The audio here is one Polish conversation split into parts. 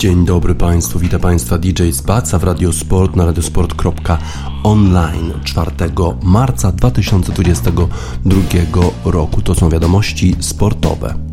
Dzień dobry Państwu, witam Państwa DJ Spaca w Radiosport na radiosport.online 4 marca 2022 roku. To są wiadomości sportowe.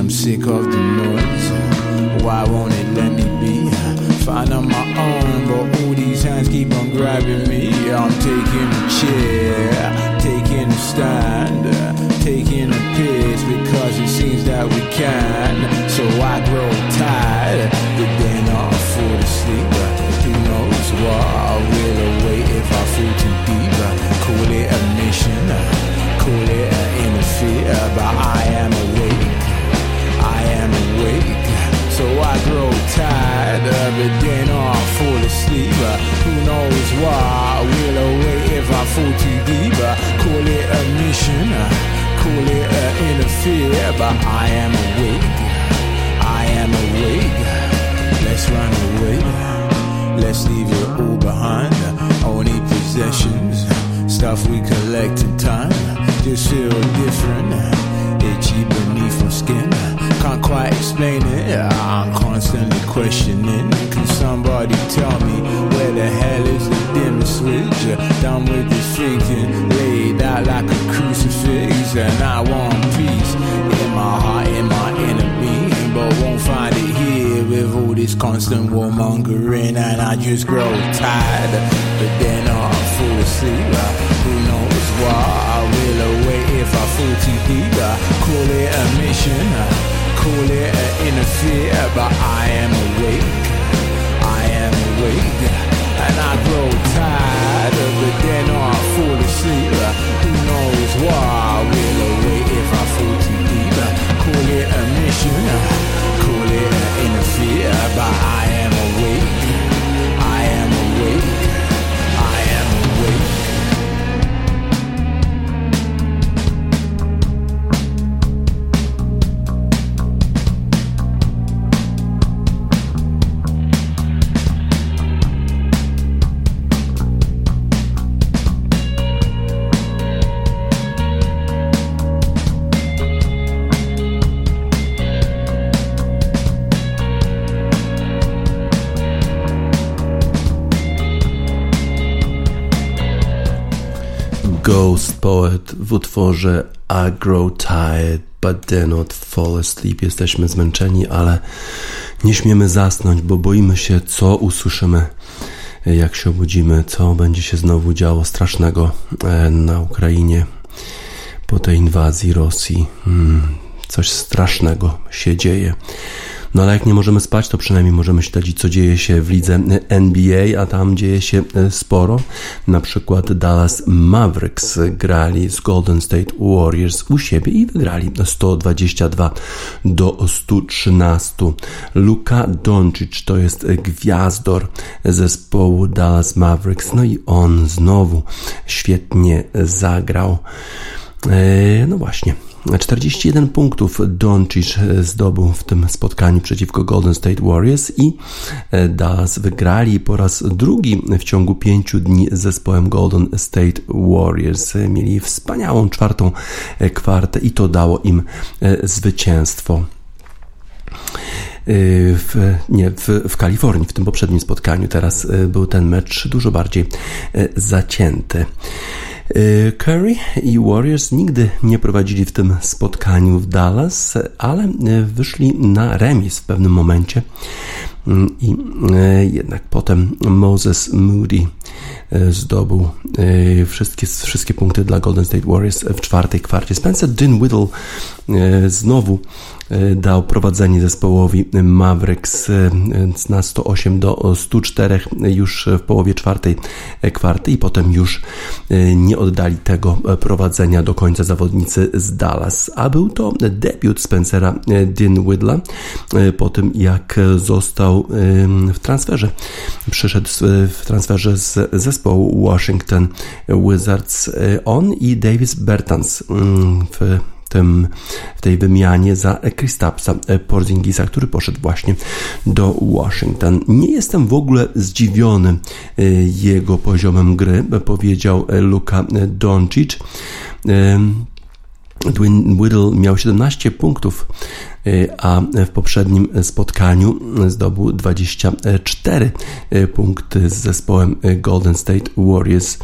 I'm sick of the noise. Why won't it let me be? Find on my own, but all these hands keep on grabbing me. I'm taking a chair, taking a stand, taking a piss because it seems that we can. So I grow tired, but then I fall asleep. What will await if I fall too deep? Call it a mission, call it an interfere, but I am awake. I am awake. So I grow tired of it, then I fall asleep. Who knows why? Will await if I fall too deep. Call it a mission, call it an interfere, but I am awake. I am awake. Let's run away. Let's leave it all behind. Only possessions, stuff we collect in time. Just feel different, itchy beneath my skin. Can't quite explain it. I'm constantly questioning. Can somebody tell me where the hell is the dimmer switch? Done with this thinking, laid out like a crucifix, and I want peace in my heart, in my with all this constant warmongering, and I just grow tired. But then I fall asleep. Who knows why I will await if I fall too deep? Call it a mission call it an interfere, but I am awake. I am awake, and I grow tired of it. Then I fall asleep. Who knows why? I will await if I fall too deep. Call it a mission, call it an interfere, but w utworze I Grow Tired but Dare Not Fall Asleep. Jesteśmy zmęczeni, ale nie śmiemy zasnąć, bo boimy się, co usłyszymy, jak się obudzimy, co będzie się znowu działo strasznego e, na Ukrainie po tej inwazji Rosji. Hmm, coś strasznego się dzieje. No ale jak nie możemy spać, to przynajmniej możemy śledzić, co dzieje się w lidze NBA, a tam dzieje się sporo. Na przykład Dallas Mavericks grali z Golden State Warriors u siebie i wygrali 122 do 113. Luka Doncic to jest gwiazdor zespołu Dallas Mavericks, no i on znowu świetnie zagrał. E, no właśnie, 41 punktów Doncic zdobył w tym spotkaniu przeciwko Golden State Warriors i e, Dallas wygrali po raz drugi w ciągu pięciu dni z zespołem Golden State Warriors. Mieli wspaniałą czwartą e, kwartę i to dało im zwycięstwo. W, nie, w, w Kalifornii, w tym poprzednim spotkaniu. Teraz był ten mecz dużo bardziej zacięty. Y, Curry i Warriors nigdy nie prowadzili w tym spotkaniu w Dallas, ale y, wyszli na remis w pewnym momencie. Mm, I y, jednak potem Moses Moody zdobył wszystkie, wszystkie punkty dla Golden State Warriors w czwartej kwarcie. Spencer Dinwiddie znowu E, dał prowadzenie zespołowi Mavericks e, na 108 do 104 już w połowie czwartej kwarty i potem już e, nie oddali tego prowadzenia do końca zawodnicy z Dallas. A był to debiut Spencera Dinwiddla po tym jak został w transferze. Przyszedł w transferze z zespołu Washington Wizards on i Davis Bertans mm, w tym, w tej wymianie za Kristapsa Porzingisa, który poszedł właśnie do Washington. Nie jestem w ogóle zdziwiony y, jego poziomem gry, powiedział Luka Doncic. Whittle miał 17 punktów, y, a w poprzednim spotkaniu zdobył 24 y, punkty z zespołem Golden State Warriors.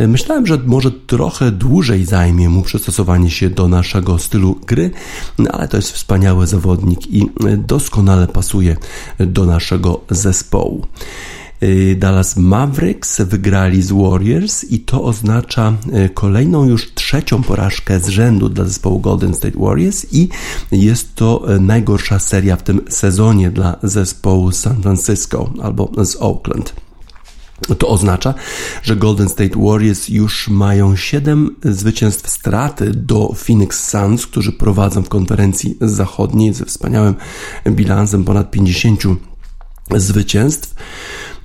Y, myślałem, że może trochę dłużej zajmie mu przystosowanie się do naszego stylu gry, no ale to jest wspaniały zawodnik i doskonale pasuje do naszego zespołu. Y, Dallas Mavericks wygrali z Warriors i to oznacza y, kolejną już trzecią porażkę z rzędu dla zespołu Golden State Warriors i jest to y, najgorsza seria w tym sezonie dla zespołu San Francisco albo z Oakland. To oznacza, że Golden State Warriors już mają 7 zwycięstw straty do Phoenix Suns, którzy prowadzą w konferencji zachodniej ze wspaniałym bilansem ponad 50 zwycięstw.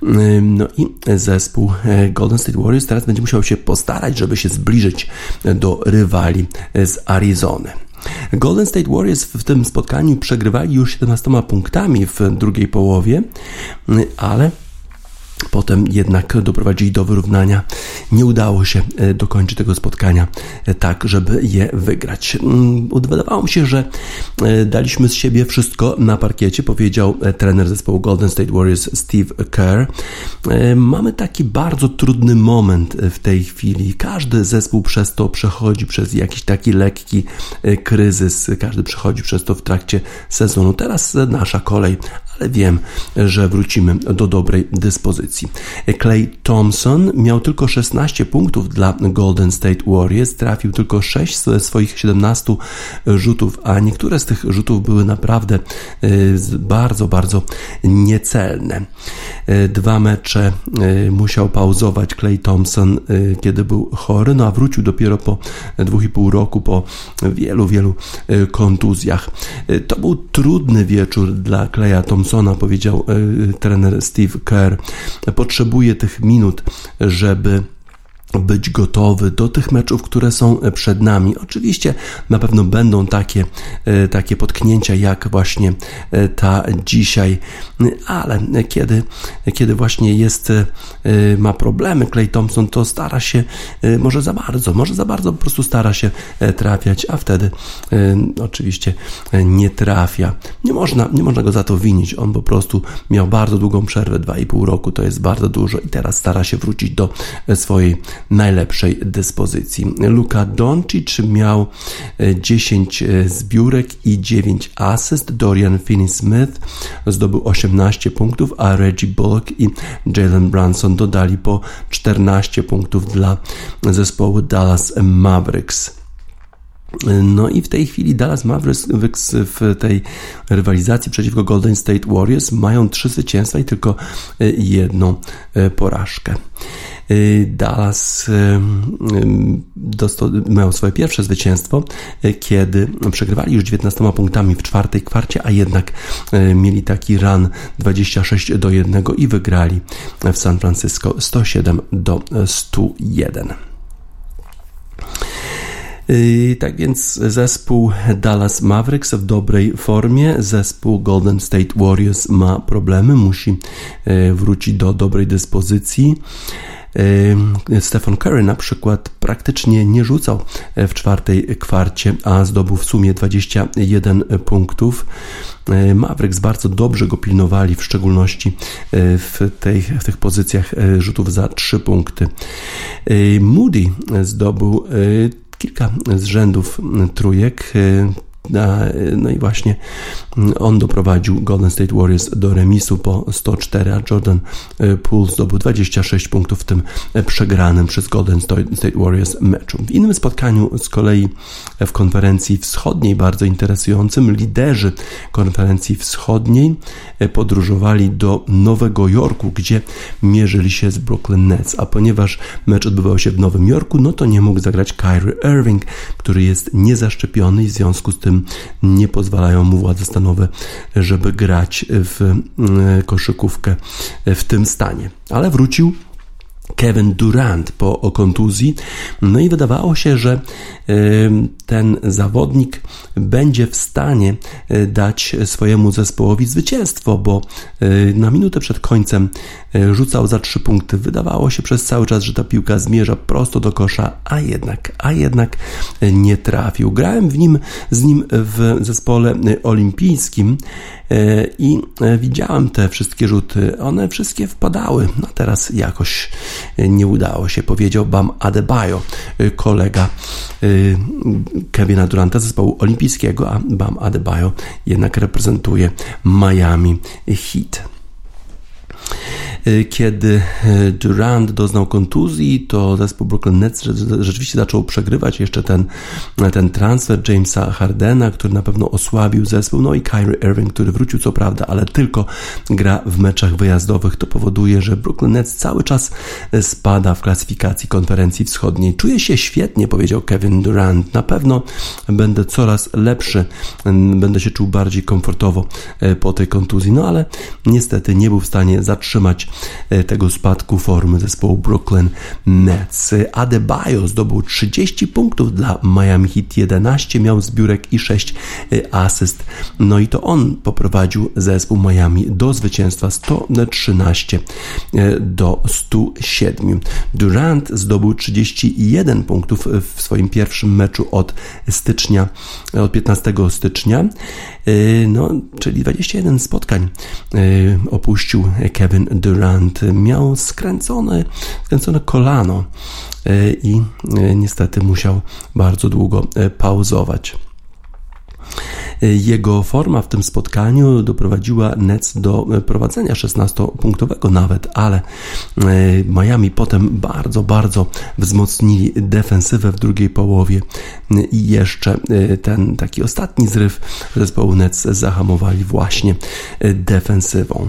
No i zespół e, Golden State Warriors teraz będzie musiał się postarać, żeby się zbliżyć do rywali z Arizony. Golden State Warriors w tym spotkaniu przegrywali już 17 punktami w drugiej połowie, ale Potem jednak doprowadzili do wyrównania. Nie udało się e, dokończyć tego spotkania e, tak, żeby je wygrać. Mm, wydawało mi się, że e, daliśmy z siebie wszystko na parkiecie, powiedział trener zespołu Golden State Warriors Steve Kerr. Mamy taki bardzo trudny moment w tej chwili. Każdy zespół przez to przechodzi przez jakiś taki lekki kryzys. Każdy przechodzi przez to w trakcie sezonu. Teraz nasza kolej, ale wiem, że wrócimy do dobrej dyspozycji. Clay Thompson miał tylko 16 punktów dla Golden State Warriors, trafił tylko 6 ze swoich 17 rzutów, a niektóre z tych rzutów były naprawdę y, bardzo, bardzo niecelne. Y, dwa mecze y, musiał pauzować Clay Thompson, kiedy był chory, no a wrócił dopiero po 2,5 roku, po wielu, wielu kontuzjach. To był trudny wieczór dla Claya Thompsona powiedział e, trener Steve Kerr. Potrzebuje tych minut, żeby być gotowy do tych meczów, które są przed nami. Oczywiście na pewno będą takie, e, takie potknięcia jak właśnie e, ta dzisiaj, ale kiedy, kiedy właśnie jest, e, ma problemy Clay Thompson, to stara się, może za bardzo, może za bardzo po prostu stara się trafiać, a wtedy oczywiście nie trafia. Nie można, nie można go za to winić. On po prostu miał bardzo długą przerwę, 2,5 roku, to jest bardzo dużo i teraz stara się wrócić do swojej najlepszej dyspozycji. Luka Doncic miał 10 e, e, zbiórek i 9 asyst. Dorian Finney-Smith zdobył 18 punktów, a Reggie Bullock i Jalen Brunson dodali po 14 punktów dla zespołu Dallas Mavericks. No i w tej chwili Dallas Mavericks w tej rywalizacji przeciwko Golden State Warriors mają trzy zwycięstwa i tylko jedną porażkę. Dallas dostał, miał swoje pierwsze zwycięstwo, kiedy przegrywali już 19 punktami w czwartej kwarcie, a jednak mieli taki run 26 do 1 i wygrali w San Francisco 107 do 101. Tak więc zespół Dallas Mavericks w dobrej formie, zespół Golden State Warriors ma problemy, musi yy, wrócić do dobrej dyspozycji. Yy, Stephen Curry na przykład praktycznie nie rzucał w czwartej kwarcie, a zdobył w sumie 21 punktów. Mavericks bardzo dobrze go pilnowali, w szczególności w, tej, w tych pozycjach rzutów za 3 punkty. Moody zdobył kilka z rzędów trójek. No i właśnie on doprowadził Golden State Warriors do remisu po 104, a Jordan e, Poole zdobył 26 punktów w tym przegranym przez Golden State Warriors meczu. W innym spotkaniu z kolei w konferencji wschodniej, bardzo interesującym, liderzy konferencji wschodniej e, podróżowali do Nowego Jorku, gdzie mierzyli się z Brooklyn Nets, a ponieważ mecz odbywał się w Nowym Jorku, no to nie mógł zagrać Kyrie Irving, który jest niezaszczepiony i w związku z tym nie pozwalają mu władze stanowe, żeby grać w mm, koszykówkę w tym stanie. Ale wrócił Kevin Durant po kontuzji. No i wydawało się, że ten zawodnik będzie w stanie e, dać swojemu zespołowi zwycięstwo, bo e, na minutę przed końcem e, rzucał za trzy punkty. Wydawało się przez cały czas, że ta piłka zmierza prosto do kosza, a jednak, a jednak nie trafił. Grałem w nim, z nim w zespole olimpijskim i widziałem te wszystkie rzuty. One wszystkie wpadały. No teraz jakoś nie udało się, powiedział Bam Adebayo, kolega Kevina Duranta zespołu olimpijskiego, a Bam Adebayo jednak reprezentuje Miami Heat. Y, kiedy y, Durant doznał kontuzji, to zespół Brooklyn Nets rzeczywiście zaczął przegrywać jeszcze ten, ten transfer Jamesa Hardena, który na pewno osłabił zespół, no i Kyrie Irving, który wrócił co prawda, ale tylko gra w meczach wyjazdowych. To powoduje, że Brooklyn Nets cały czas y, spada w klasyfikacji konferencji wschodniej. Czuję się świetnie, powiedział Kevin Durant. Na pewno będę coraz lepszy, będę się czuł bardziej komfortowo po tej kontuzji, no ale niestety nie był w stanie zatrzymać tego spadku formy zespołu Brooklyn Nets. Adebayo zdobył 30 punktów dla Miami Heat, 11 miał zbiórek i 6 e, asyst. No i to on poprowadził zespół Miami do zwycięstwa 113 e, do 107. Durant zdobył 31 punktów w swoim pierwszym meczu od stycznia, od 15 stycznia. No, czyli 21 spotkań opuścił Kevin Durant Durant miał skręcone, skręcone kolano e, i e, niestety musiał bardzo długo e, pauzować. Jego forma w tym spotkaniu doprowadziła Nets do prowadzenia 16-punktowego nawet, ale Miami potem bardzo, bardzo wzmocnili defensywę w drugiej połowie i jeszcze ten taki ostatni zryw zespołu Nets zahamowali właśnie defensywą.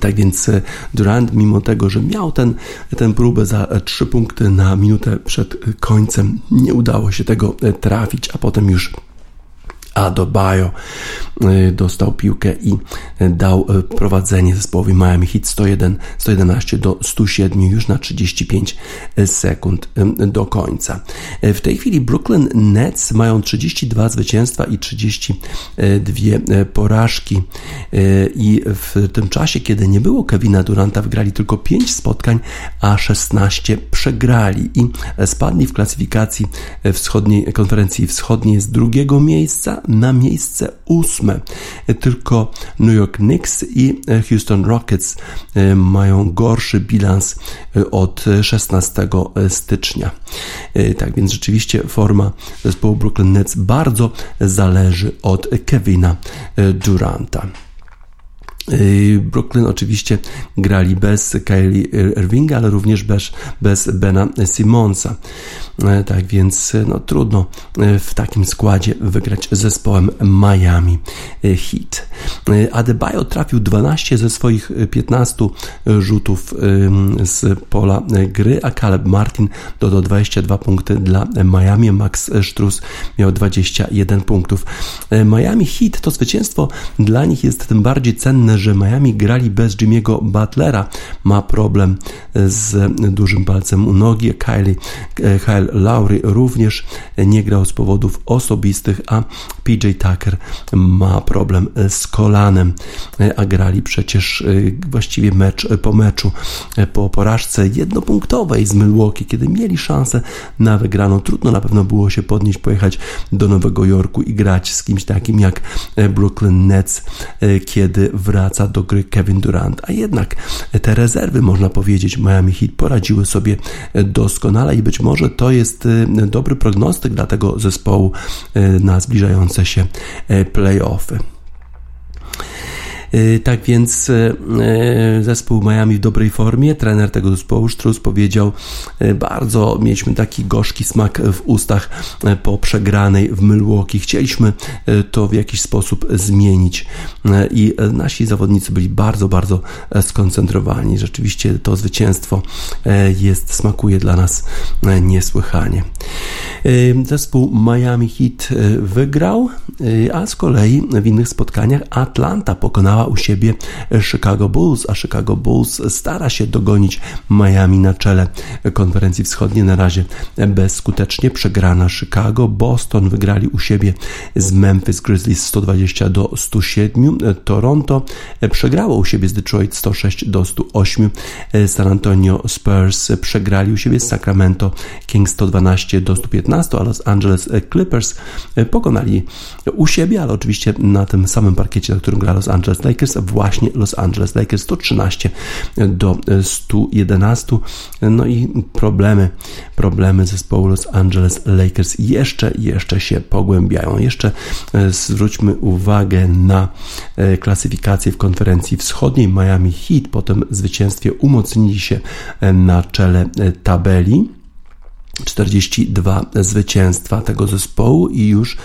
Tak więc e, Durant, mimo tego, że miał ten, ten próbę za e, trzy punkty na minutę przed końcem, nie udało się tego e, trafić, a potem już Adebayo y, dostał piłkę i y, dał y, prowadzenie zespołowi Miami Heat 101, 111 do 107 już na 35 sekund do końca. W tej chwili Brooklyn Nets mają 32 zwycięstwa i 32 porażki i w tym czasie, kiedy nie było Kevina Duranta, wygrali tylko 5 spotkań, a 16 przegrali i spadli w klasyfikacji wschodniej, konferencji wschodniej z drugiego miejsca na miejsce ósme. Tylko New York Knicks i Houston Rockets e, mają gorszy bilans e, od 16 stycznia. E, tak więc rzeczywiście forma zespołu Brooklyn Nets bardzo zależy od Kevina Duranta. Y, Brooklyn oczywiście grali bez Kylie Irvinga, ale również bez, bez Bena Simonsa. E, tak więc no, trudno e, w takim składzie wygrać zespołem Miami Heat. E, Adebayo trafił 12 ze swoich 15 rzutów z pola gry, a Caleb Martin dodał 22 punkty dla Miami. Max Struz miał 21 punktów. Miami Heat to zwycięstwo dla nich jest tym bardziej cenne, że Miami grali bez Jimmy'ego Butlera. Ma problem z dużym palcem u nogi. Kylie, Kyle Lowry również nie grał z powodów osobistych, a PJ Tucker ma problem z kolanem, a grali przecież właściwie mecz po meczu, po porażce jednopunktowej z Milwaukee, kiedy mieli szansę na wygraną. Trudno na pewno było się podnieść, pojechać do Nowego Jorku i grać z kimś takim jak Brooklyn Nets, kiedy wraca do gry Kevin Durant. A jednak te rezerwy, można powiedzieć, Miami Heat poradziły sobie doskonale i być może to jest dobry prognostyk dla tego zespołu na zbliżające się playoffy. Y, tak więc y, y, zespół Miami w dobrej formie. Trener tego zespołu, Struz, powiedział, bardzo mieliśmy taki gorzki smak w ustach po przegranej w Milwaukee. Chcieliśmy to w jakiś sposób zmienić i nasi zawodnicy byli bardzo, bardzo skoncentrowani. Rzeczywiście to zwycięstwo jest, smakuje dla nas niesłychanie. Zespół Miami Heat wygrał, a z kolei w innych spotkaniach Atlanta pokonała u siebie Chicago Bulls, a Chicago Bulls stara się dogonić Miami na czele konferencji wschodniej. Na razie bezskutecznie przegrana Chicago. Boston wygrali u siebie z Memphis Grizzlies 120 do 107. Toronto przegrało u siebie z Detroit 106 do 108. San Antonio Spurs przegrali u siebie z Sacramento Kings 112 do 115, a Los Angeles Clippers pokonali u siebie, ale oczywiście na tym samym parkiecie, na którym gra Los Angeles Lakers, właśnie Los Angeles Lakers 113 do 111. No i problemy, problemy zespołu Los Angeles Lakers jeszcze, jeszcze się pogłębiają. Jeszcze e, zwróćmy uwagę na e, klasyfikację w konferencji wschodniej. Miami Heat po tym zwycięstwie umocnili się e, na czele tabeli. 42 zwycięstwa tego zespołu i już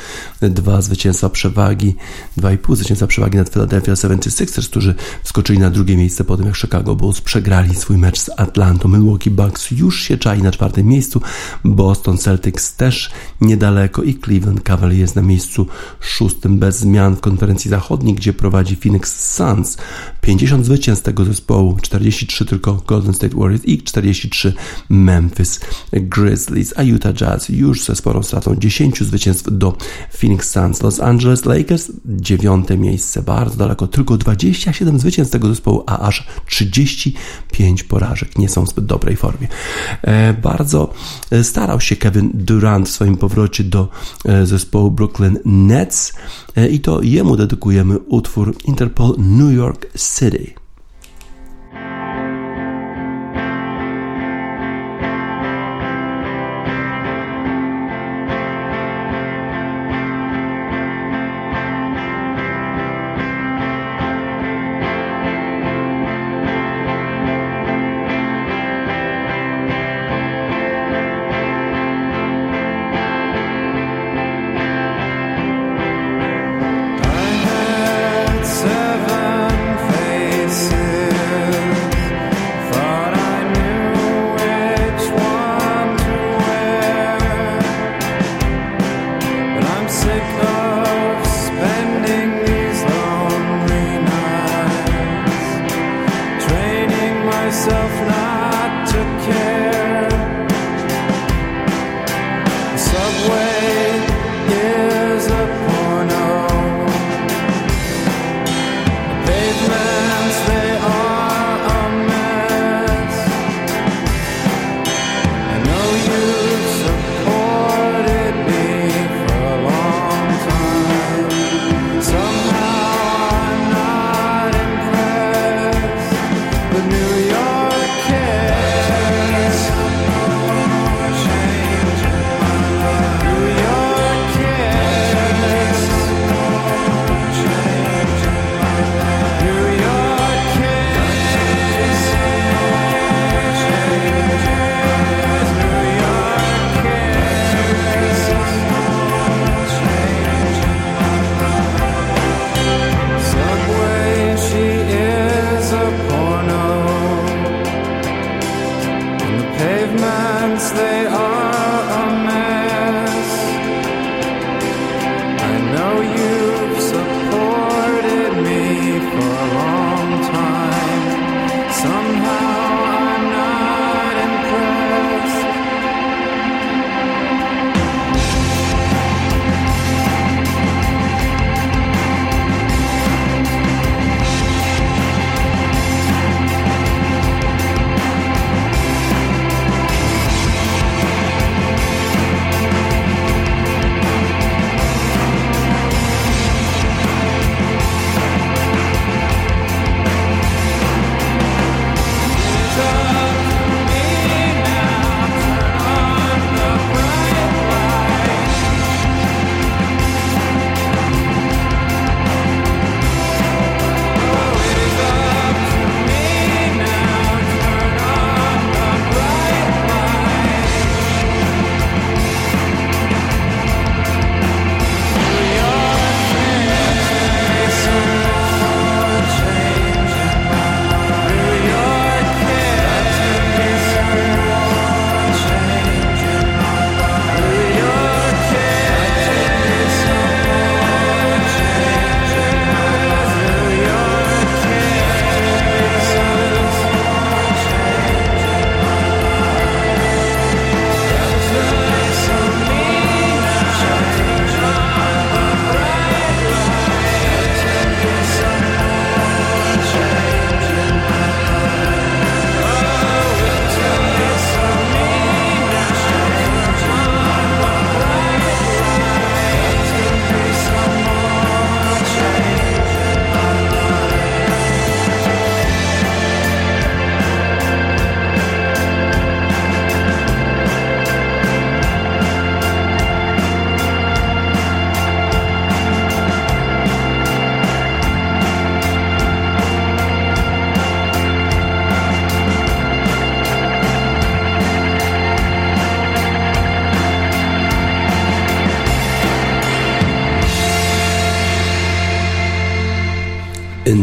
dwa zwycięstwa przewagi, 2,5 zwycięstwa przewagi nad Philadelphia 76ers, którzy wskoczyli na drugie miejsce po tym, jak Chicago Bulls przegrali swój mecz z Atlantą. Milwaukee Bucks już się czai na czwartym miejscu, Boston Celtics też niedaleko i Cleveland Cavaliers na miejscu szóstym bez zmian w konferencji zachodniej, gdzie prowadzi Phoenix Suns. 50 zwycięstw tego zespołu, 43 tylko Golden State Warriors i 43 Memphis Grizzlies, a Utah Jazz już ze sporą stratą 10 zwycięstw do Phoenix Suns. Los Angeles Lakers dziewiąte miejsce, bardzo daleko, tylko 27 zwycięstw tego zespołu, a aż 35 porażek. Nie są w zbyt dobrej formie. E, bardzo e, starał się Kevin Durant w swoim powrocie do e, zespołu Brooklyn Nets i to jemu dedykujemy utwór Interpol New York City.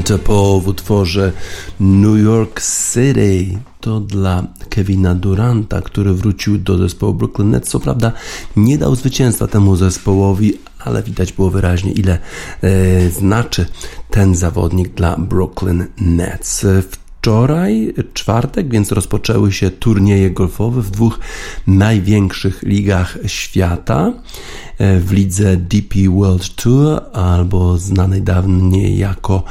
Interpol w utworze New York City to dla Kevina Duranta, który wrócił do zespołu Brooklyn Nets. Co prawda nie dał zwycięstwa temu zespołowi, ale widać było wyraźnie, ile e, znaczy ten zawodnik dla Brooklyn Nets. Wczoraj, czwartek, więc rozpoczęły się turnieje golfowe w dwóch największych ligach świata. E, w lidze DP World Tour albo znanej dawniej jako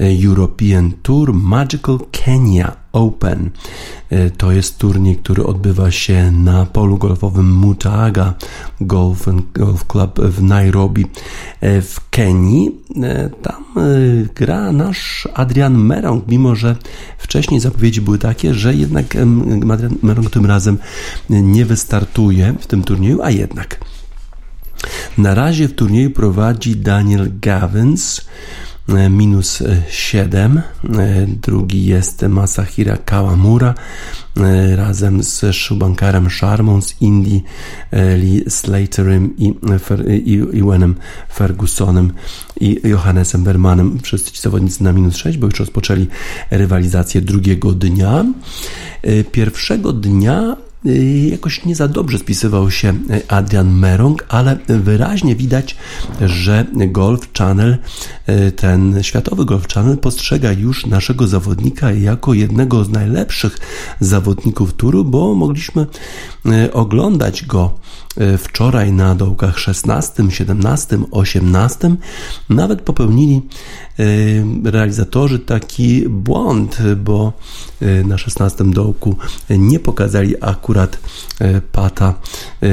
e, European Tour Magical Kenya Open. E, to jest turniej, który odbywa się na polu golfowym Mutaga Golf, Golf Club w Nairobi w Kenii. Tam gra nasz Adrian Merong, mimo że wcześniej zapowiedzi były takie, że jednak Adrian Merong tym razem nie wystartuje w tym turnieju, a jednak na razie w turnieju prowadzi Daniel Gavins e, minus 7. E, drugi jest Masahira Kawamura e, razem z Shubankarem Sharmą z Indii, Lee Slaterem i, i Ewanem Fergusonem i Johannesem Bermanem. Wszyscy ci zawodnicy na minus 6, bo już rozpoczęli rywalizację drugiego dnia. Pierwszego dnia jakoś nie za dobrze spisywał się y, Adrian Merong, ale wyraźnie widać, że Golf Channel, y, ten światowy Golf Channel postrzega już naszego zawodnika jako jednego z najlepszych zawodników turu, bo mogliśmy oglądać go wczoraj na dołkach 16, 17, 18. Nawet popełnili realizatorzy taki błąd, bo na 16 dołku nie pokazali akurat pata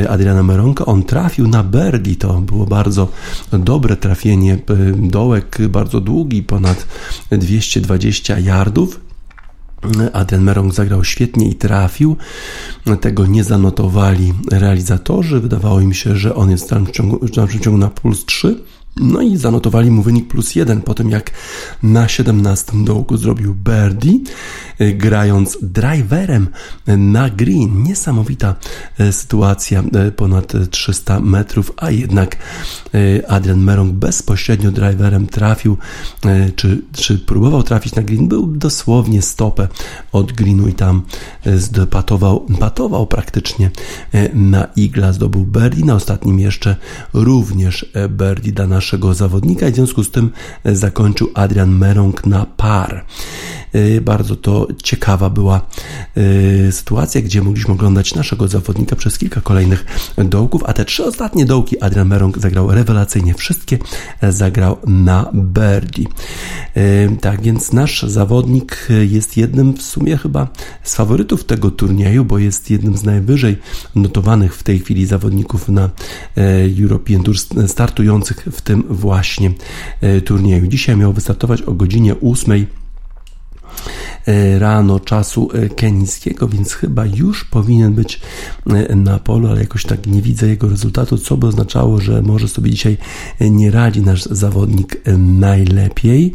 Adriana Meronka. On trafił na birdie, to było bardzo dobre trafienie. Dołek bardzo długi, ponad 220 yardów. Adrian Merong zagrał świetnie i trafił. Tego nie zanotowali realizatorzy. Wydawało im się, że on jest w dalszym ciągu, w dalszym ciągu na puls 3 No i zanotowali mu wynik plus jeden po tym, jak na 17 dołku zrobił birdie, y, grając driverem na green. Niesamowita y, sytuacja, y, ponad 300 metrów, a jednak Adrian Merong bezpośrednio driverem trafił, czy, czy próbował trafić na green. Był dosłownie stopę od greenu i tam patował, patował praktycznie na igla, zdobył birdie. Na ostatnim jeszcze również birdie dla naszego zawodnika i w związku z tym zakończył Adrian Merong na par. Y, bardzo to ciekawa była y, sytuacja, gdzie mogliśmy oglądać naszego zawodnika przez kilka kolejnych dołków, a te trzy ostatnie dołki Adrian Merong zagrał rewelacyjnie. Wszystkie zagrał na birdie. Tak więc nasz zawodnik jest jednym w sumie chyba z faworytów tego turnieju, bo jest jednym z najwyżej notowanych w tej chwili zawodników na European Tour startujących w tym właśnie turnieju. Dzisiaj miał wystartować o godzinie 8 E, rano czasu e, kenijskiego, więc chyba już powinien być e, na polu, ale jakoś tak nie widzę jego rezultatu, co by oznaczało, że może sobie dzisiaj nie radzi nasz zawodnik najlepiej.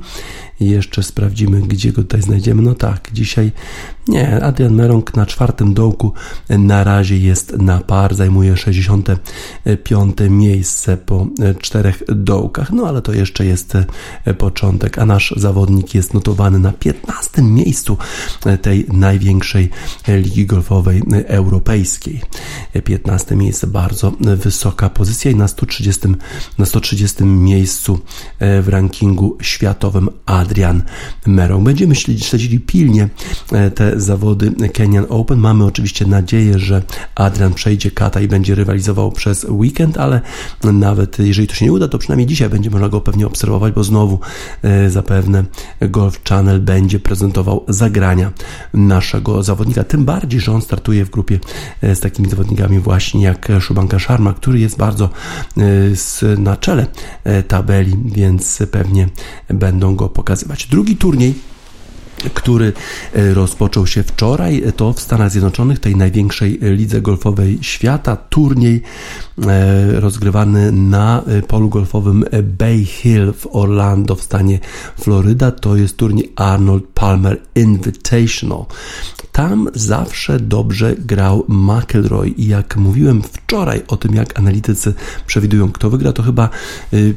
Jeszcze sprawdzimy, gdzie go tutaj znajdziemy. No tak, dzisiaj nie, Adrian Merong na czwartym dołku na razie jest na par, zajmuje 65 miejsce po czterech dołkach, no ale to jeszcze jest początek, a nasz zawodnik jest notowany na 15 miejscu tej największej ligi golfowej europejskiej. 15 miejsce, bardzo wysoka pozycja i na 130, na 130 miejscu w rankingu światowym Adrian Merong. Będziemy śledzili pilnie te zawody Kenyan Open. Mamy oczywiście nadzieję, że Adrian przejdzie kata i będzie rywalizował przez weekend, ale nawet jeżeli to się nie uda, to przynajmniej dzisiaj będzie można go pewnie obserwować, bo znowu e, zapewne Golf Channel będzie prezentował zagrania naszego zawodnika. Tym bardziej, że on startuje w grupie e, z takimi zawodnikami właśnie jak Szubanka Sharma, który jest bardzo e, na czele tabeli, więc pewnie będą go pokazywać. Drugi turniej który e, rozpoczął się wczoraj, to w Stanach Zjednoczonych, tej największej lidze golfowej świata, turniej e, rozgrywany na e, polu golfowym Bay Hill w Orlando w stanie Floryda. To jest turniej Arnold Palmer Invitational. Tam zawsze dobrze grał McElroy i jak mówiłem wczoraj o tym, jak analitycy przewidują, kto wygra, to chyba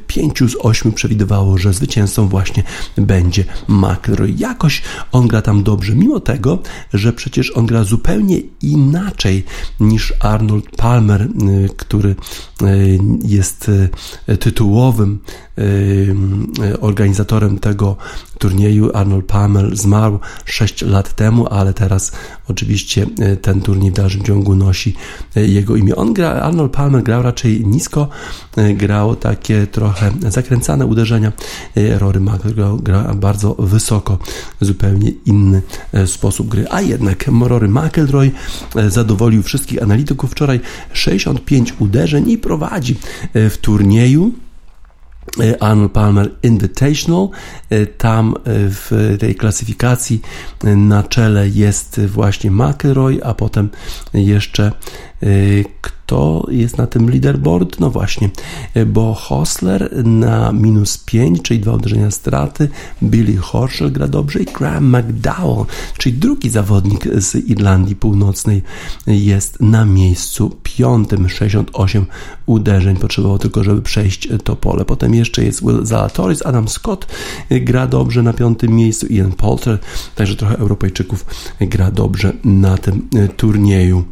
5 z 8 przewidywało, że zwycięzcą właśnie będzie McElroy. Jakoś on gra tam dobrze, mimo tego, że przecież on gra zupełnie inaczej niż Arnold Palmer, y, y, jest y, tytułowym organizatorem tego turnieju. Arnold Palmer zmarł 6 lat temu, ale teraz oczywiście ten turniej w dalszym ciągu nosi jego imię. On gra, Arnold Palmer grał raczej nisko, grał takie trochę zakręcane uderzenia. Rory McIlroy grał, gra bardzo wysoko, zupełnie inny e, sposób gry. A jednak Rory McIlroy e, zadowolił wszystkich analityków wczoraj 65 uderzeń i prowadzi e, w turnieju. Arnold Palmer Invitational. Tam w tej klasyfikacji na czele jest właśnie McElroy, a potem jeszcze kto jest na tym leaderboard? No właśnie, bo Hosler na minus 5, czyli dwa uderzenia straty, Billy Horschel gra dobrze i Graham McDowell, czyli drugi zawodnik z Irlandii Północnej jest na miejscu piątym, 68 uderzeń potrzebował tylko, żeby przejść to pole. Potem jeszcze jest Will Zalatoris, Adam Scott gra dobrze na piątym miejscu, Ian Poulter, także trochę Europejczyków gra dobrze na tym turnieju.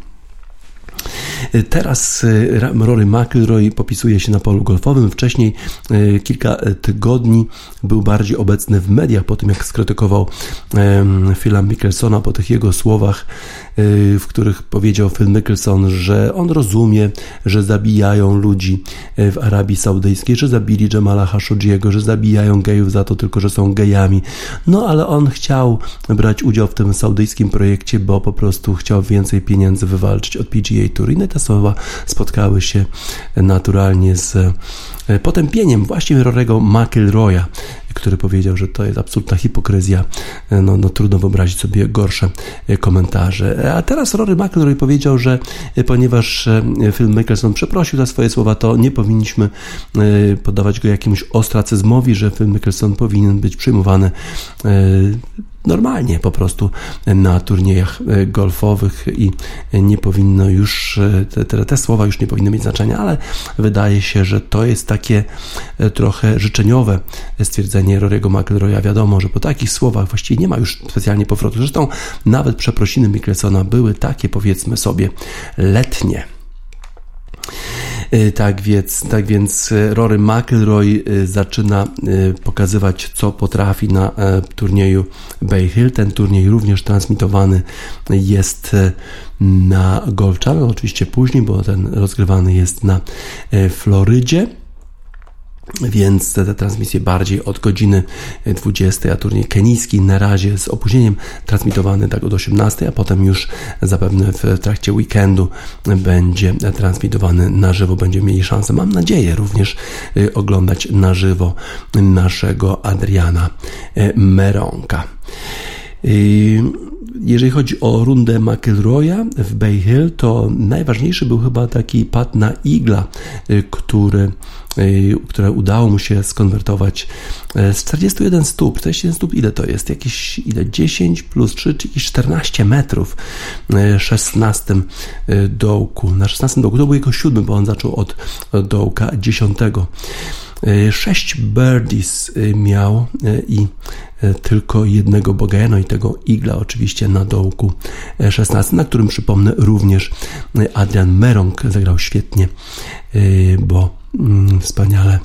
Teraz y, Rory McIlroy popisuje się na polu golfowym. Wcześniej y, kilka tygodni był bardziej obecny w mediach po tym, jak skrytykował Phila Mickelsona po tych jego słowach Y, w których powiedział Phil Mickelson, że on rozumie, że zabijają ludzi y, w Arabii Saudyjskiej, że zabili Jamala Khashoggiego, że zabijają gejów za to tylko, że są gejami. No ale on chciał brać udział w tym saudyjskim projekcie, bo po prostu chciał więcej pieniędzy wywalczyć od PGA Tour. I te słowa spotkały się naturalnie z potępieniem właśnie Rorego McIlroya, który powiedział, że to jest absolutna hipokryzja. No, no trudno wyobrazić sobie gorsze komentarze. A teraz Rory McIlroy powiedział, że ponieważ Phil Mickelson przeprosił za swoje słowa, to nie powinniśmy podawać go jakiemuś ostracyzmowi, że Phil Mickelson powinien być przyjmowany normalnie po prostu na turniejach e, golfowych i nie powinno już, e, te, te, słowa już nie powinny mieć znaczenia, ale wydaje się, że to jest takie e, trochę życzeniowe stwierdzenie Rory'ego McIlroya. Wiadomo, że po takich słowach właściwie nie ma już specjalnie powrotu. Zresztą nawet przeprosiny Mickelsona były takie powiedzmy sobie letnie. E, tak więc, tak więc e, Rory McIlroy zaczyna pokazywać, co potrafi na turnieju Bay Hill. Ten turniej również transmitowany jest na Golf Channel, oczywiście później, bo ten rozgrywany jest na Florydzie więc te, te, transmisje bardziej od godziny 20, a turniej kenijski na razie z opóźnieniem transmitowany tak od 18, a potem już zapewne w trakcie weekendu będzie transmitowany na żywo, będziemy mieli szansę, mam nadzieję, również y, oglądać na żywo naszego Adriana y, Meronka. Jeżeli chodzi o rundę McIlroya w Bay Hill, to najważniejszy był chyba taki pad na igla, który które udało mu się skonwertować y, z 41 stóp. 41 stóp ile to jest? Jakieś ile? 10 plus 3, czy jakieś 14 metrów 16 y, dołku. Na 16 dołku to był jego siódmy, bo on zaczął od dołka 10. Sześć birdies miał i tylko jednego bogey, no i tego igla oczywiście na dołku 16, na którym przypomnę również Adrian Merong zagrał świetnie, bo wspaniale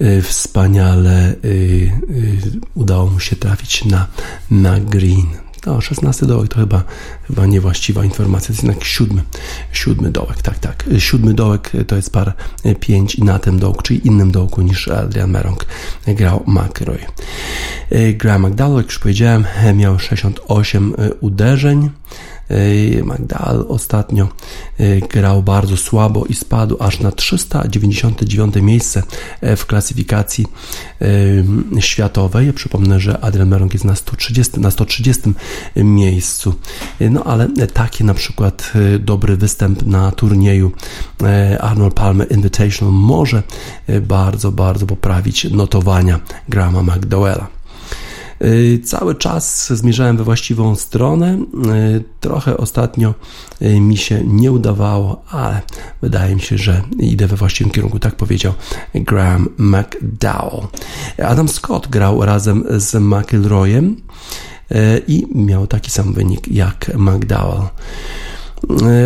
y, wspaniale y, y, udało mu się trafić na, na green. No, 16 dołek to chyba, chyba niewłaściwa informacja, to jest jednak siódmy, siódmy dołek, tak, tak. Siódmy dołek to jest par 5 i na tym dołku, czyli innym dołku niż Adrian Merong grał McRoy. Graham McDowell, jak już powiedziałem, miał 68 uderzeń, Magdal ostatnio e, grał bardzo słabo i spadł aż na 399 miejsce e, w klasyfikacji e, światowej. Przypomnę, że Adrian Merong jest na 130, na 130 miejscu. No ale taki na przykład dobry występ na turnieju Arnold Palmer Invitational może bardzo, bardzo poprawić notowania Grama McDowella. Y, cały czas zmierzałem we właściwą stronę. Y, trochę ostatnio y, mi się nie udawało, ale wydaje mi się, że idę we właściwym kierunku, tak powiedział Graham McDowell. Adam Scott grał razem z McIlroyem i miał taki sam wynik jak McDowell.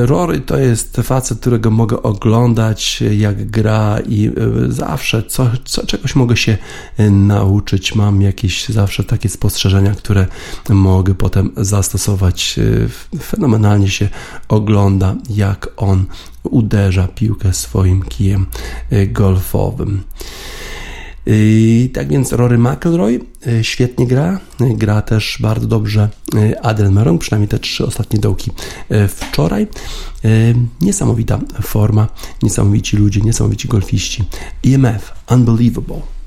Rory to jest facet, którego mogę oglądać, jak gra i e, zawsze co, co, czegoś mogę się e, nauczyć. Mam jakieś zawsze takie spostrzeżenia, które mogę potem zastosować. E, fenomenalnie się ogląda, jak on uderza piłkę swoim kijem golfowym. Tak więc Rory McIlroy y, świetnie gra, y, gra też bardzo dobrze y, Adel Meron, przynajmniej te trzy ostatnie dołki wczoraj. Niesamowita forma, niesamowici ludzie, niesamowici golfiści. EMF, unbelievable.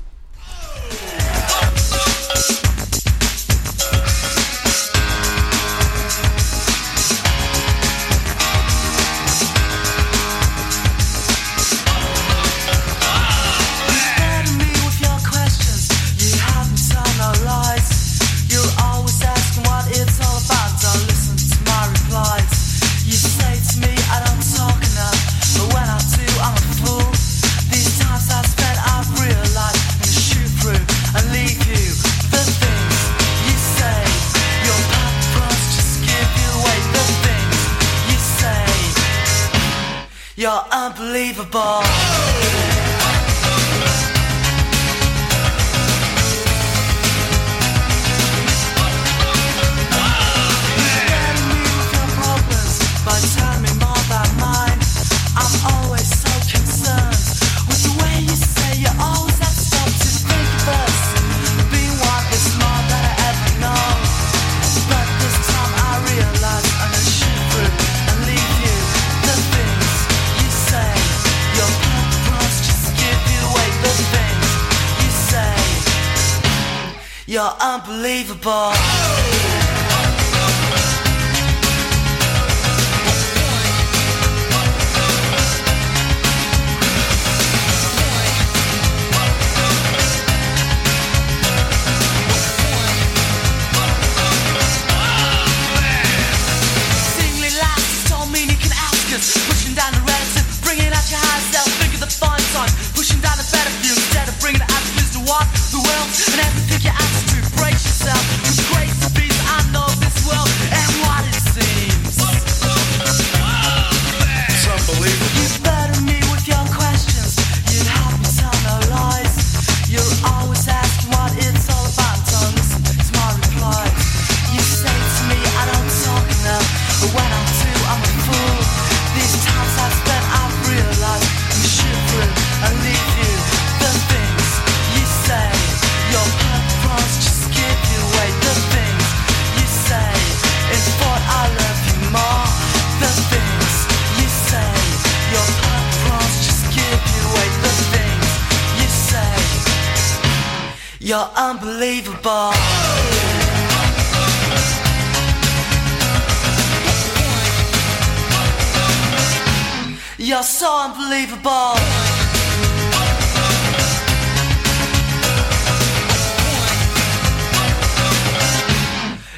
You're so unbelievable.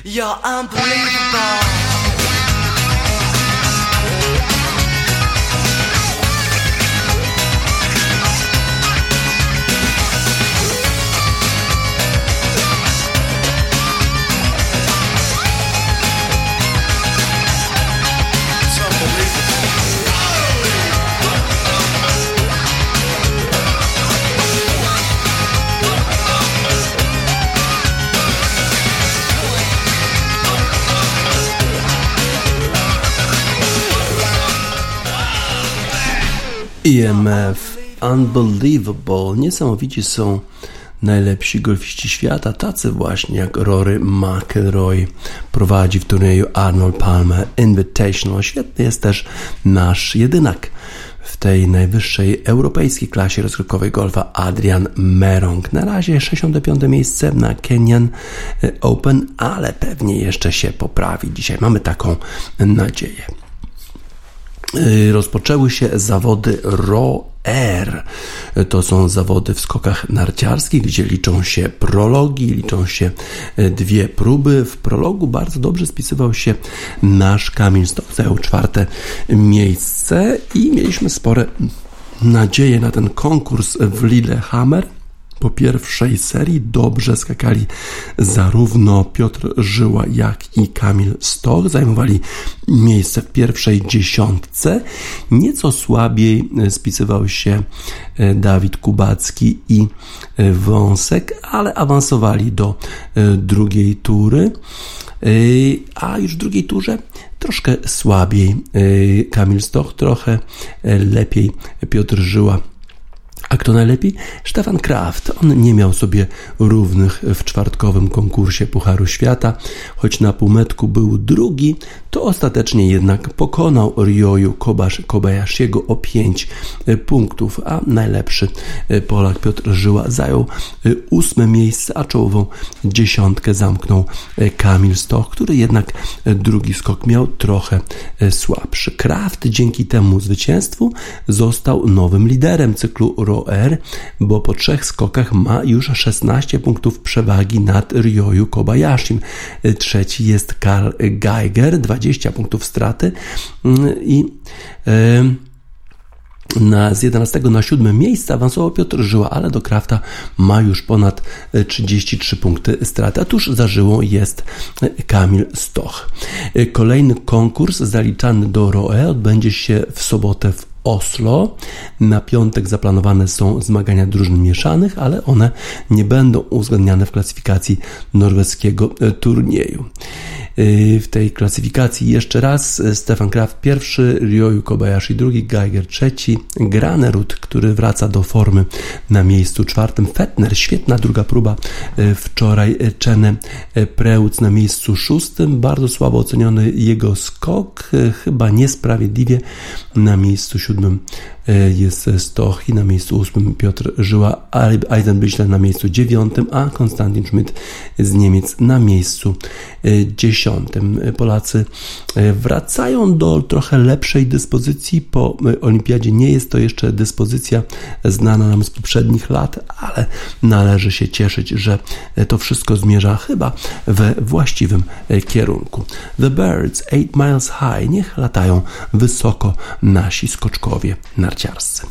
You're unbelievable. EMF, Unbelievable, niesamowici są najlepsi golfiści świata, tacy właśnie jak Rory McIlroy prowadzi w turnieju Arnold Palmer Invitational. Świetny jest też nasz jedynak w tej najwyższej europejskiej klasie rozrywkowej golfa Adrian Merong. Na razie 65 miejsce na Kenyan Open, ale pewnie jeszcze się poprawi. Dzisiaj mamy taką nadzieję. Y, rozpoczęły się zawody ROR. To są zawody w skokach narciarskich, gdzie liczą się prologi, liczą się y, dwie próby. W prologu bardzo dobrze spisywał się nasz Kamil Stok, zajął czwarte miejsce i mieliśmy spore nadzieje na ten konkurs w Lillehammer po pierwszej serii dobrze skakali zarówno Piotr Żyła, jak i Kamil Stoch. Zajmowali miejsce w pierwszej dziesiątce. Nieco słabiej spisywał się e, Dawid Kubacki i e, Wąsek, ale awansowali do e, drugiej tury. A już w drugiej turze troszkę słabiej Kamil Stoch, trochę lepiej Piotr Żyła a kto najlepiej? Stefan Kraft. On nie miał sobie równych w czwartkowym konkursie Pucharu Świata. Choć na półmetku był drugi, to ostatecznie jednak pokonał Ryoyu Kobayashiego o 5 e, punktów, a najlepszy e, Polak Piotr Żyła zajął e, ósme miejsce, a czołową dziesiątkę zamknął Kamil Stoch, który jednak drugi skok miał trochę słabszy. Kraft dzięki temu zwycięstwu został nowym liderem cyklu ROR, bo po trzech skokach ma już 16 punktów przewagi nad Ryoyu Kobayashim. Trzeci jest Karl Geiger, 20 punktów straty mm, i na, z 11 na 7 miejsce awansował Piotr Żyła, ale do Krafta ma już ponad 33 punkty straty, a tuż za Żyłą jest Kamil Stoch. Kolejny konkurs zaliczany do ROE odbędzie się w sobotę w Oslo. Na piątek zaplanowane są zmagania drużyn mieszanych, ale one nie będą uwzględniane w klasyfikacji norweskiego turnieju. Y, w tej klasyfikacji. Jeszcze raz y, Stefan Kraft pierwszy, Ryoyu Kobayashi drugi, Geiger trzeci, Granerud, który wraca do formy na miejscu czwartym, Fettner, świetna druga próba wczoraj, Czene Preuc na miejscu szóstym, bardzo słabo oceniony jego skok, chyba niesprawiedliwie na miejscu siódmym siódmym e, jest Stochy, na miejscu ósmym Piotr Żyła, Eisenbichler na miejscu dziewiątym, a Konstantin Schmidt z Niemiec na miejscu e, dziesiątym. Polacy wracają do trochę lepszej dyspozycji po olimpiadzie. Nie jest to jeszcze dyspozycja znana nam z poprzednich lat, ale należy się cieszyć, że to wszystko zmierza chyba we właściwym kierunku. The Birds, 8 Miles High, niech latają wysoko nasi skoczkowie narciarscy.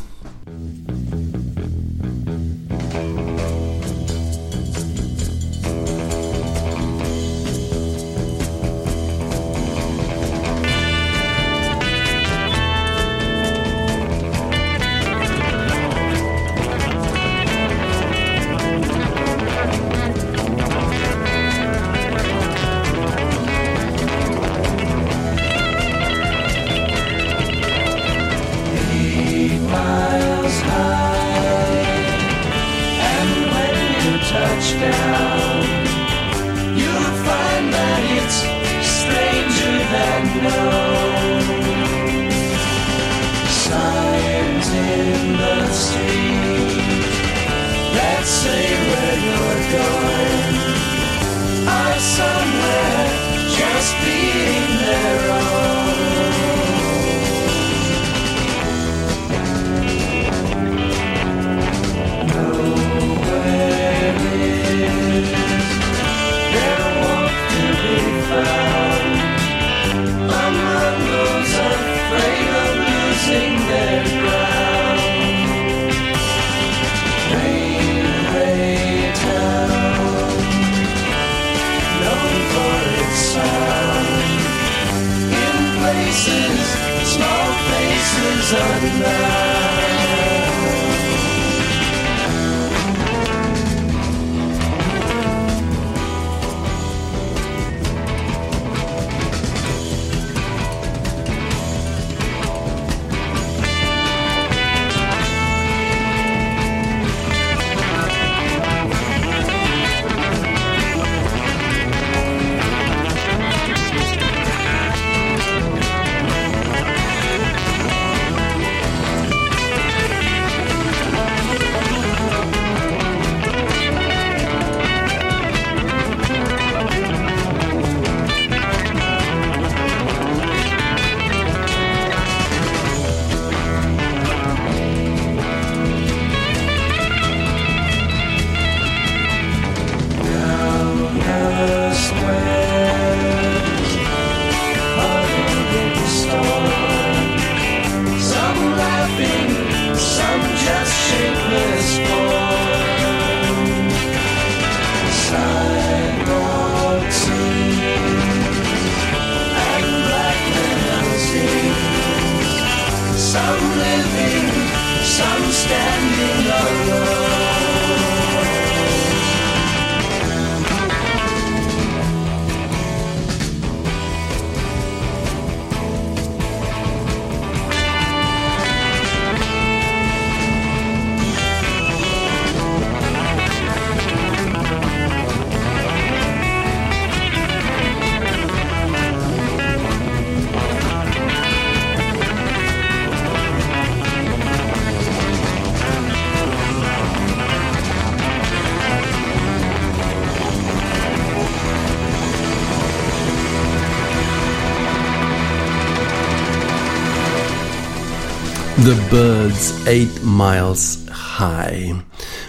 The Birds 8 Miles High.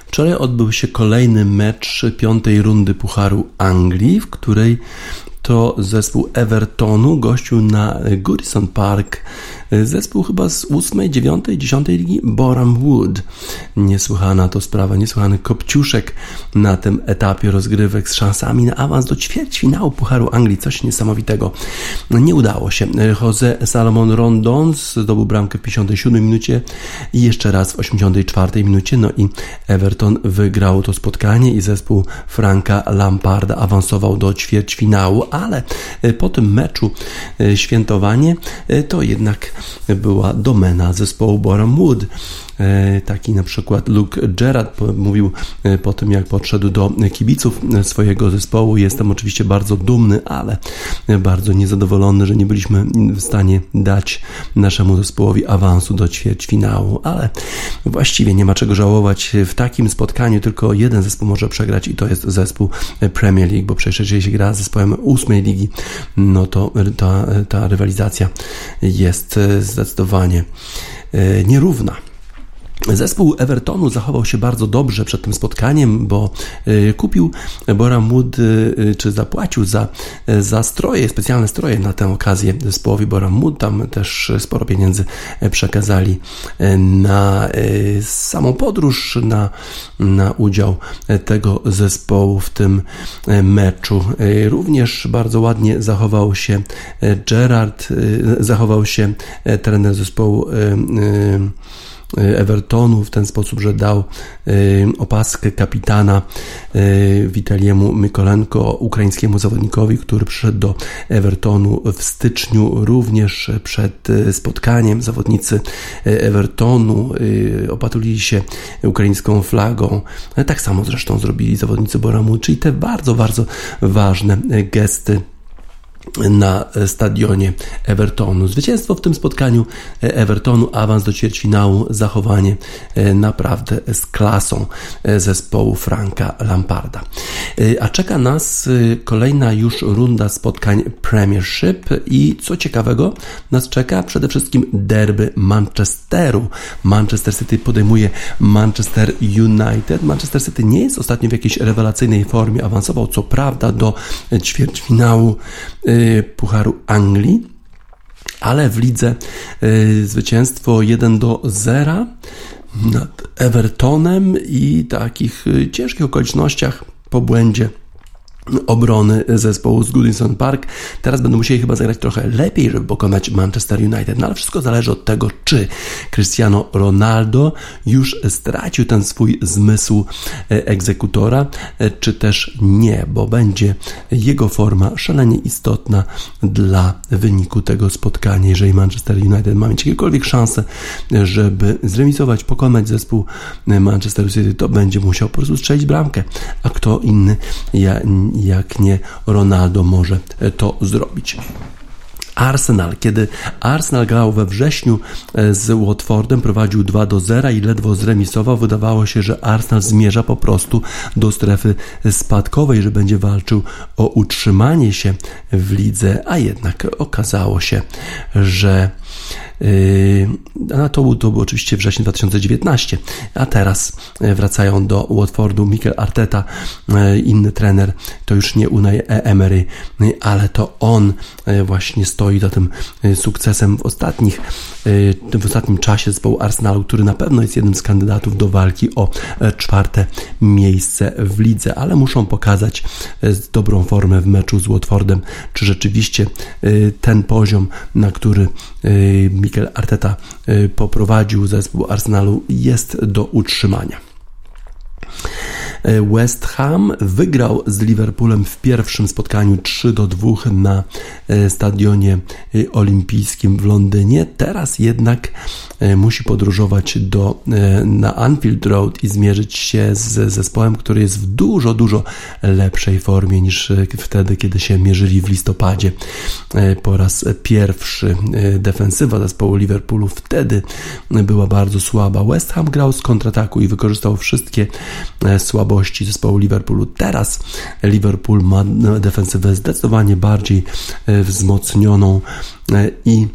Wczoraj odbył się kolejny mecz piątej rundy Pucharu Anglii, w której to zespół Evertonu gościł na Goodison Park Zespół chyba z 8, 9, 10 ligi Boram Wood. Niesłychana to sprawa, niesłychany kopciuszek na tym etapie rozgrywek z szansami na awans do ćwierćfinału Pucharu Anglii. Coś niesamowitego. Nie udało się. Jose Salomon Rondon zdobył bramkę w 57 minucie i jeszcze raz w 84 minucie. No i Everton wygrał to spotkanie i zespół Franka Lamparda awansował do ćwierćfinału, ale po tym meczu e, świętowanie e, to jednak była domena zespołu Boram Wood. Taki na przykład Luke Gerard mówił po tym, jak podszedł do kibiców swojego zespołu. Jestem oczywiście bardzo dumny, ale bardzo niezadowolony, że nie byliśmy w stanie dać naszemu zespołowi awansu do ćwierćfinału, ale właściwie nie ma czego żałować. W takim spotkaniu tylko jeden zespół może przegrać i to jest zespół Premier League, bo przecież jeżeli się gra z zespołem ósmej ligi, no to ta, ta rywalizacja jest zdecydowanie e, nierówna. Zespół Evertonu zachował się bardzo dobrze przed tym spotkaniem, bo y, kupił Boram Wood, y, czy zapłacił za, za stroje, specjalne stroje na tę okazję zespołowi Boram Wood. Tam też sporo pieniędzy przekazali y, na samą podróż, na, na udział tego zespołu w tym meczu. Również bardzo ładnie zachował się Gerard, zachował się trener zespołu Y, Evertonu w ten sposób, że dał y, opaskę kapitana y, Witaliemu Mykolenko, ukraińskiemu zawodnikowi, który przyszedł do Evertonu w styczniu. Również przed spotkaniem zawodnicy Evertonu opatruli się ukraińską flagą. Tak samo zresztą zrobili zawodnicy Boramu, czyli te bardzo, bardzo ważne gesty na stadionie Evertonu. Zwycięstwo w tym spotkaniu Evertonu, awans do ćwierćfinału, zachowanie e, naprawdę z klasą e, zespołu Franka Lamparda. E, a czeka nas kolejna już runda spotkań Premiership i co ciekawego nas czeka przede wszystkim derby Manchesteru. Manchester City podejmuje Manchester United. Manchester City nie jest ostatnio w jakiejś rewelacyjnej formie, awansował co prawda do ćwierćfinału Pucharu Anglii, ale w lidze y, zwycięstwo 1 do 0 nad Evertonem i takich y, ciężkich okolicznościach po błędzie obrony zespołu z Goodison Park. Teraz będą musieli chyba zagrać trochę lepiej, żeby pokonać Manchester United, no ale wszystko zależy od tego, czy Cristiano Ronaldo już stracił ten swój zmysł e, egzekutora, e, czy też nie, bo będzie jego forma szalenie istotna dla wyniku tego spotkania. Jeżeli Manchester United ma mieć jakiekolwiek szansę, żeby zremisować, pokonać zespół Manchester City, to będzie musiał po prostu strzelić bramkę, a kto inny ja jak nie Ronaldo może to zrobić. Arsenal. Kiedy Arsenal grał we wrześniu e, z Watfordem, prowadził 2 do 0 i ledwo zremisował, wydawało się, że Arsenal zmierza po prostu do strefy spadkowej, że będzie walczył o utrzymanie się w lidze, a jednak okazało się, że a to był, to był oczywiście wrzesień 2019, a teraz e, wracają do Watfordu Mikel Arteta, e, inny trener, to już nie Unai Emery, ale to on e, właśnie stoi za tym sukcesem w ostatnich w ostatnim czasie zespołu Arsenalu, który na pewno jest jednym z kandydatów do walki o czwarte miejsce w lidze, ale muszą pokazać dobrą formę w meczu z Watfordem, czy rzeczywiście ten poziom, na który Mikel Arteta y, poprowadził zespół Arsenalu jest do utrzymania. West Ham wygrał z Liverpoolem w pierwszym spotkaniu 3 do 2 na e, stadionie e, olimpijskim w Londynie. Teraz jednak e, musi podróżować do, na Anfield Road i zmierzyć się z zespołem, który jest w dużo, dużo lepszej formie niż wtedy, kiedy się mierzyli w listopadzie po raz pierwszy. Defensywa zespołu Liverpoolu wtedy była bardzo słaba. West Ham grał z kontrataku i wykorzystał wszystkie słabości słabości zespołu Liverpoolu. Teraz Liverpool ma defensywę zdecydowanie bardziej e, wzmocnioną e, i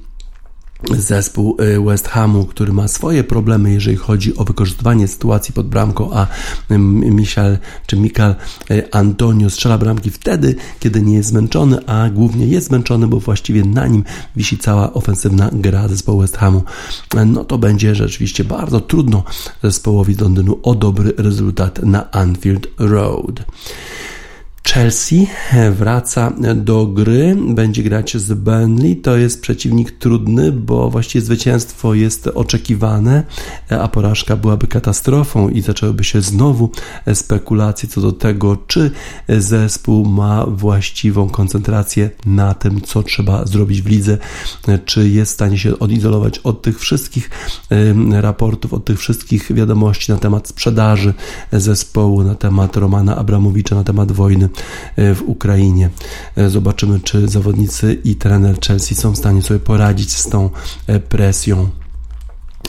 zespół e, West Hamu, który ma swoje problemy, jeżeli chodzi o wykorzystywanie sytuacji pod bramką, a Michal czy Mikal Antonio strzela bramki wtedy, kiedy nie jest zmęczony, a głównie jest zmęczony, bo właściwie na nim wisi cała ofensywna gra zespołu West Hamu. No to będzie rzeczywiście bardzo trudno zespołowi z Londynu o dobry rezultat na Anfield Road. Chelsea wraca do gry, będzie grać z Burnley. To jest przeciwnik trudny, bo właściwie zwycięstwo jest oczekiwane, a porażka byłaby katastrofą i zaczęłyby się znowu spekulacje co do tego, czy zespół ma właściwą koncentrację na tym, co trzeba zrobić w lidze, czy jest w stanie się odizolować od tych wszystkich raportów, od tych wszystkich wiadomości na temat sprzedaży zespołu, na temat Romana Abramowicza, na temat wojny w Ukrainie. E, zobaczymy, czy zawodnicy i trener Chelsea są w stanie sobie poradzić z tą e, presją.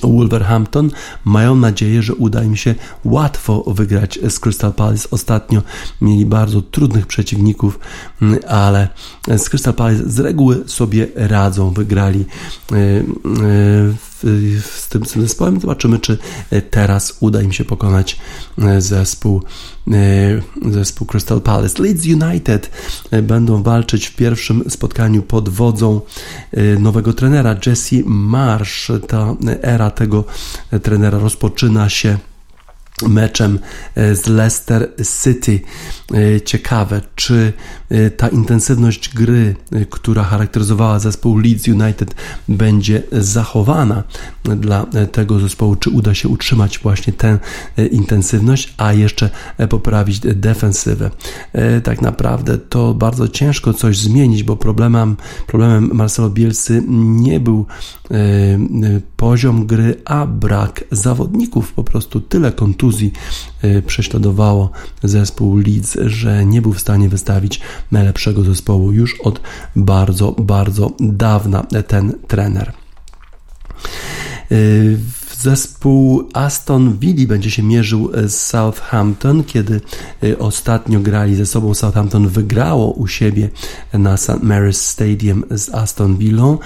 Wolverhampton mają nadzieję, że uda im się łatwo wygrać z Crystal Palace. Ostatnio mieli bardzo trudnych przeciwników, mm, ale z Crystal Palace z reguły sobie radzą. Wygrali z tym zespołem. Zobaczymy, czy teraz uda im się pokonać zespół E, zespół Crystal Palace. Leeds United e, będą walczyć w pierwszym spotkaniu pod wodzą e, nowego trenera Jesse Marsh. Ta era tego trenera rozpoczyna się meczem e, z Leicester City. E, ciekawe, czy e, ta intensywność gry, która charakteryzowała zespół Leeds United, będzie zachowana dla tego zespołu, czy uda się utrzymać właśnie tę intensywność, a jeszcze poprawić defensywę. Tak naprawdę to bardzo ciężko coś zmienić, bo problemem, problemem Marcelo Bielsy nie był poziom gry, a brak zawodników, po prostu tyle kontuzji y, prześladowało zespół Leeds, że nie był w stanie wystawić najlepszego zespołu już od bardzo, bardzo dawna ten trener. Zespół Aston Villa będzie się mierzył z Southampton, kiedy y, ostatnio grali ze sobą. Southampton wygrało u siebie na St. Mary's Stadium z Aston Villą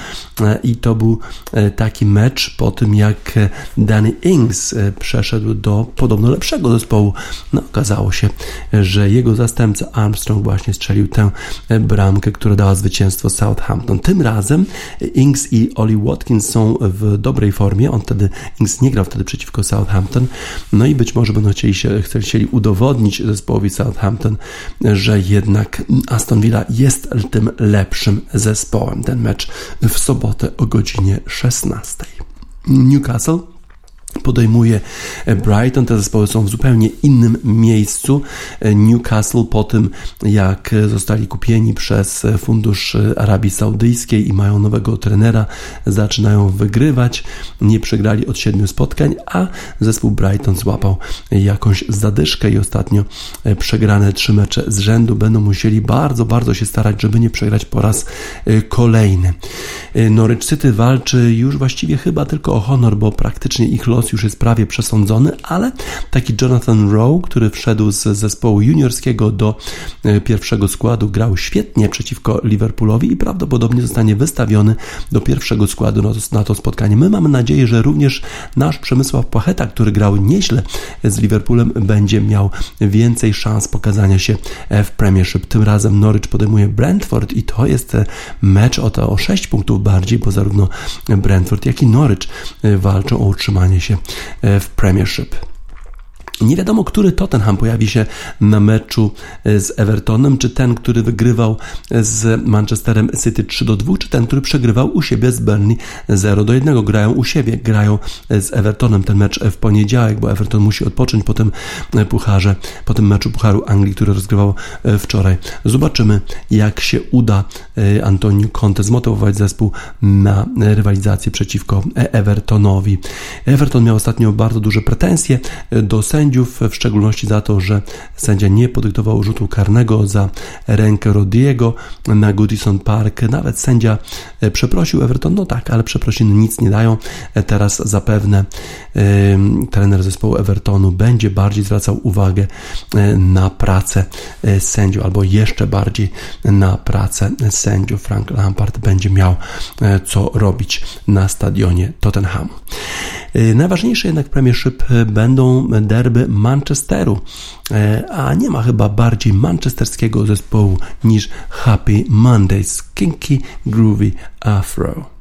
e, i to był e, taki mecz po tym jak Danny Ings e, przeszedł do podobno lepszego zespołu. No, okazało się, że jego zastępca Armstrong właśnie strzelił tę bramkę, która dała zwycięstwo Southampton. Tym razem Ings i Oli Watkins są w dobrej formie. On wtedy Nie grał wtedy przeciwko Southampton. No i być może będą chcieli, się, chcieli udowodnić zespołowi Southampton, że jednak Aston Villa jest tym lepszym zespołem. Ten mecz w sobotę o godzinie 16. Newcastle podejmuje Brighton. Te zespoły są w zupełnie innym miejscu. Newcastle po tym, jak zostali kupieni przez Fundusz Arabii Saudyjskiej i mają nowego trenera, zaczynają wygrywać. Nie przegrali od siedmiu spotkań, a zespół Brighton złapał jakąś zadyszkę i ostatnio przegrane trzy mecze z rzędu będą musieli bardzo, bardzo się starać, żeby nie przegrać po raz kolejny. Norwich City walczy już właściwie chyba tylko o honor, bo praktycznie ich los już jest prawie przesądzony, ale taki Jonathan Rowe, który wszedł z zespołu juniorskiego do e, pierwszego składu, grał świetnie przeciwko Liverpoolowi i prawdopodobnie zostanie wystawiony do pierwszego składu na to, spotkanie. My mamy nadzieję, że również nasz Przemysław Płacheta, który grał nieźle z Liverpoolem, będzie miał więcej szans pokazania się w Premiership. Tym razem Norwich podejmuje Brentford i to jest e, mecz o to o 6 punktów bardziej, bo zarówno Brentford, jak i Norwich e, walczą o utrzymanie się w Premiership. Nie wiadomo, który Tottenham pojawi się na meczu e, z Evertonem, czy ten, który wygrywał z Manchesterem City 3 do 2, czy ten, który przegrywał u siebie z Burnley 0 do 1. Grają u siebie, grają z Evertonem ten mecz w poniedziałek, bo Everton musi odpocząć po tym e, pucharze, po tym meczu Pucharu Anglii, który rozgrywał e, wczoraj. Zobaczymy, jak się uda Antoniu Conte zmotywować zespół na rywalizację przeciwko Evertonowi. Everton miał ostatnio bardzo duże pretensje do sędziów, sędziów, w szczególności za to, że sędzia nie podyktował rzutu karnego za rękę Rodiego na Goodison Park. Nawet sędzia e, przeprosił Everton, no tak, ale przeprosiny nic nie dają. E, teraz zapewne trener zespołu Evertonu będzie bardziej zwracał uwagę na pracę sędziów, albo jeszcze bardziej na pracę sędziów. Frank Lampard będzie miał co robić na stadionie Tottenhamu. Najważniejsze jednak Premiership będą derby Manchesteru, a nie ma chyba bardziej manchesterskiego zespołu niż Happy Mondays, Kinky Groovy Afro.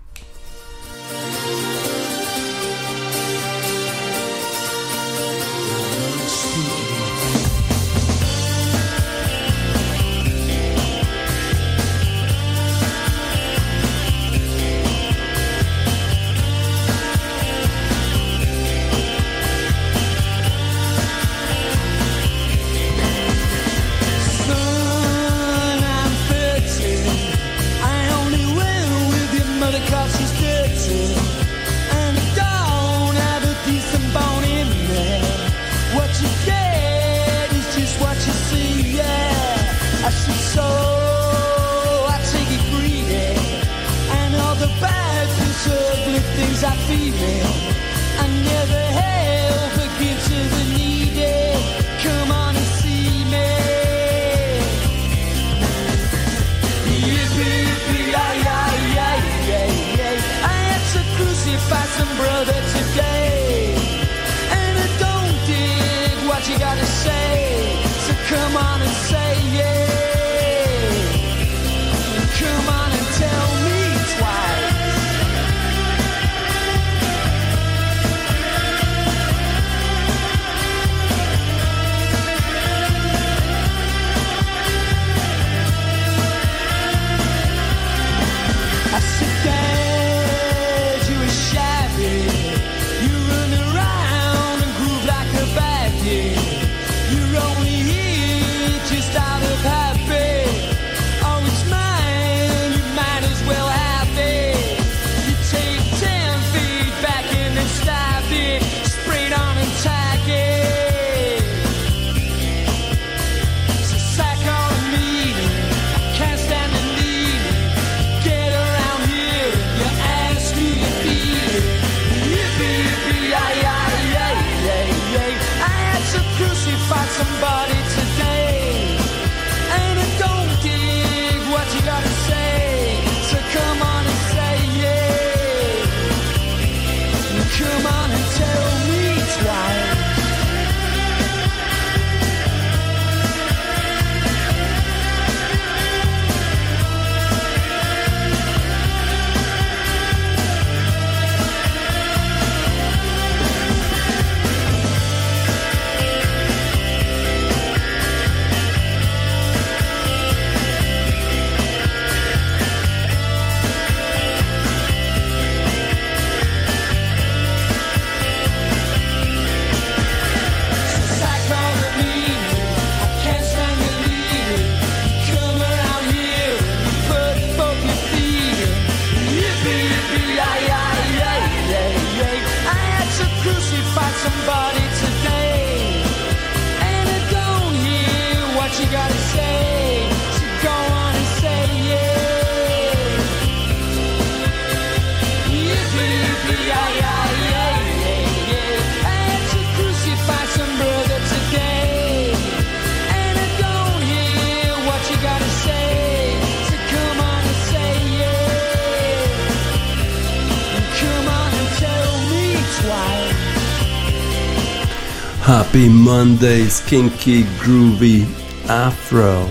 Happy Mondays, kinky, groovy, Afro.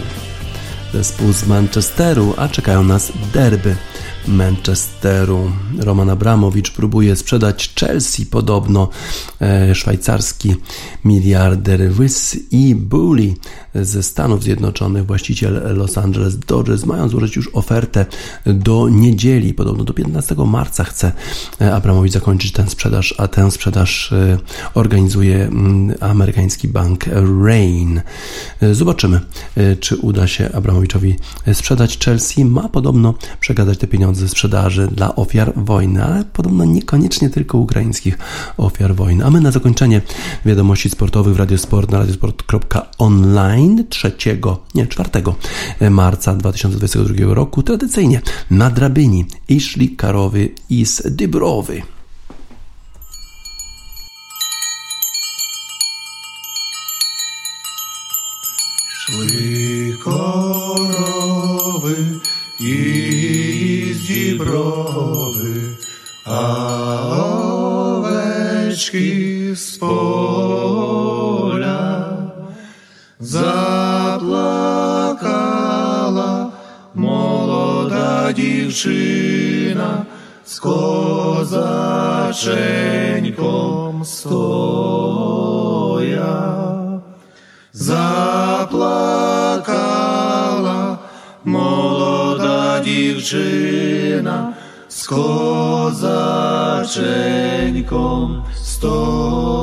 Zespół z Manchesteru, a czekają nas derby Manchesteru. Roman Abramowicz próbuje sprzedać Chelsea podobno. E, szwajcarski miliarder Wys i Bully ze Stanów Zjednoczonych, właściciel Los Angeles Dodgers, mają złożyć już ofertę do niedzieli. Podobno do 15 marca chce e, Abramowicz zakończyć tę sprzedaż, a tę sprzedaż e, organizuje mm, amerykański bank Rain. Zobaczymy, czy uda się Abramowiczowi sprzedać Chelsea. Ma podobno przegadać te pieniądze pieniądze ze sprzedaży dla ofiar wojny, ale podobno niekoniecznie tylko ukraińskich ofiar wojny. A my na zakończenie wiadomości sportowych w Radiosport na radiosport.online 3, nie 4 marca 2022 roku tradycyjnie na drabini Ishli Karowy i z Dybrowy. Шли Річки з поля заплакала молода дівчина з козаченьком стоя, заплакала молода дівчина з козаченьком narzękom stoi.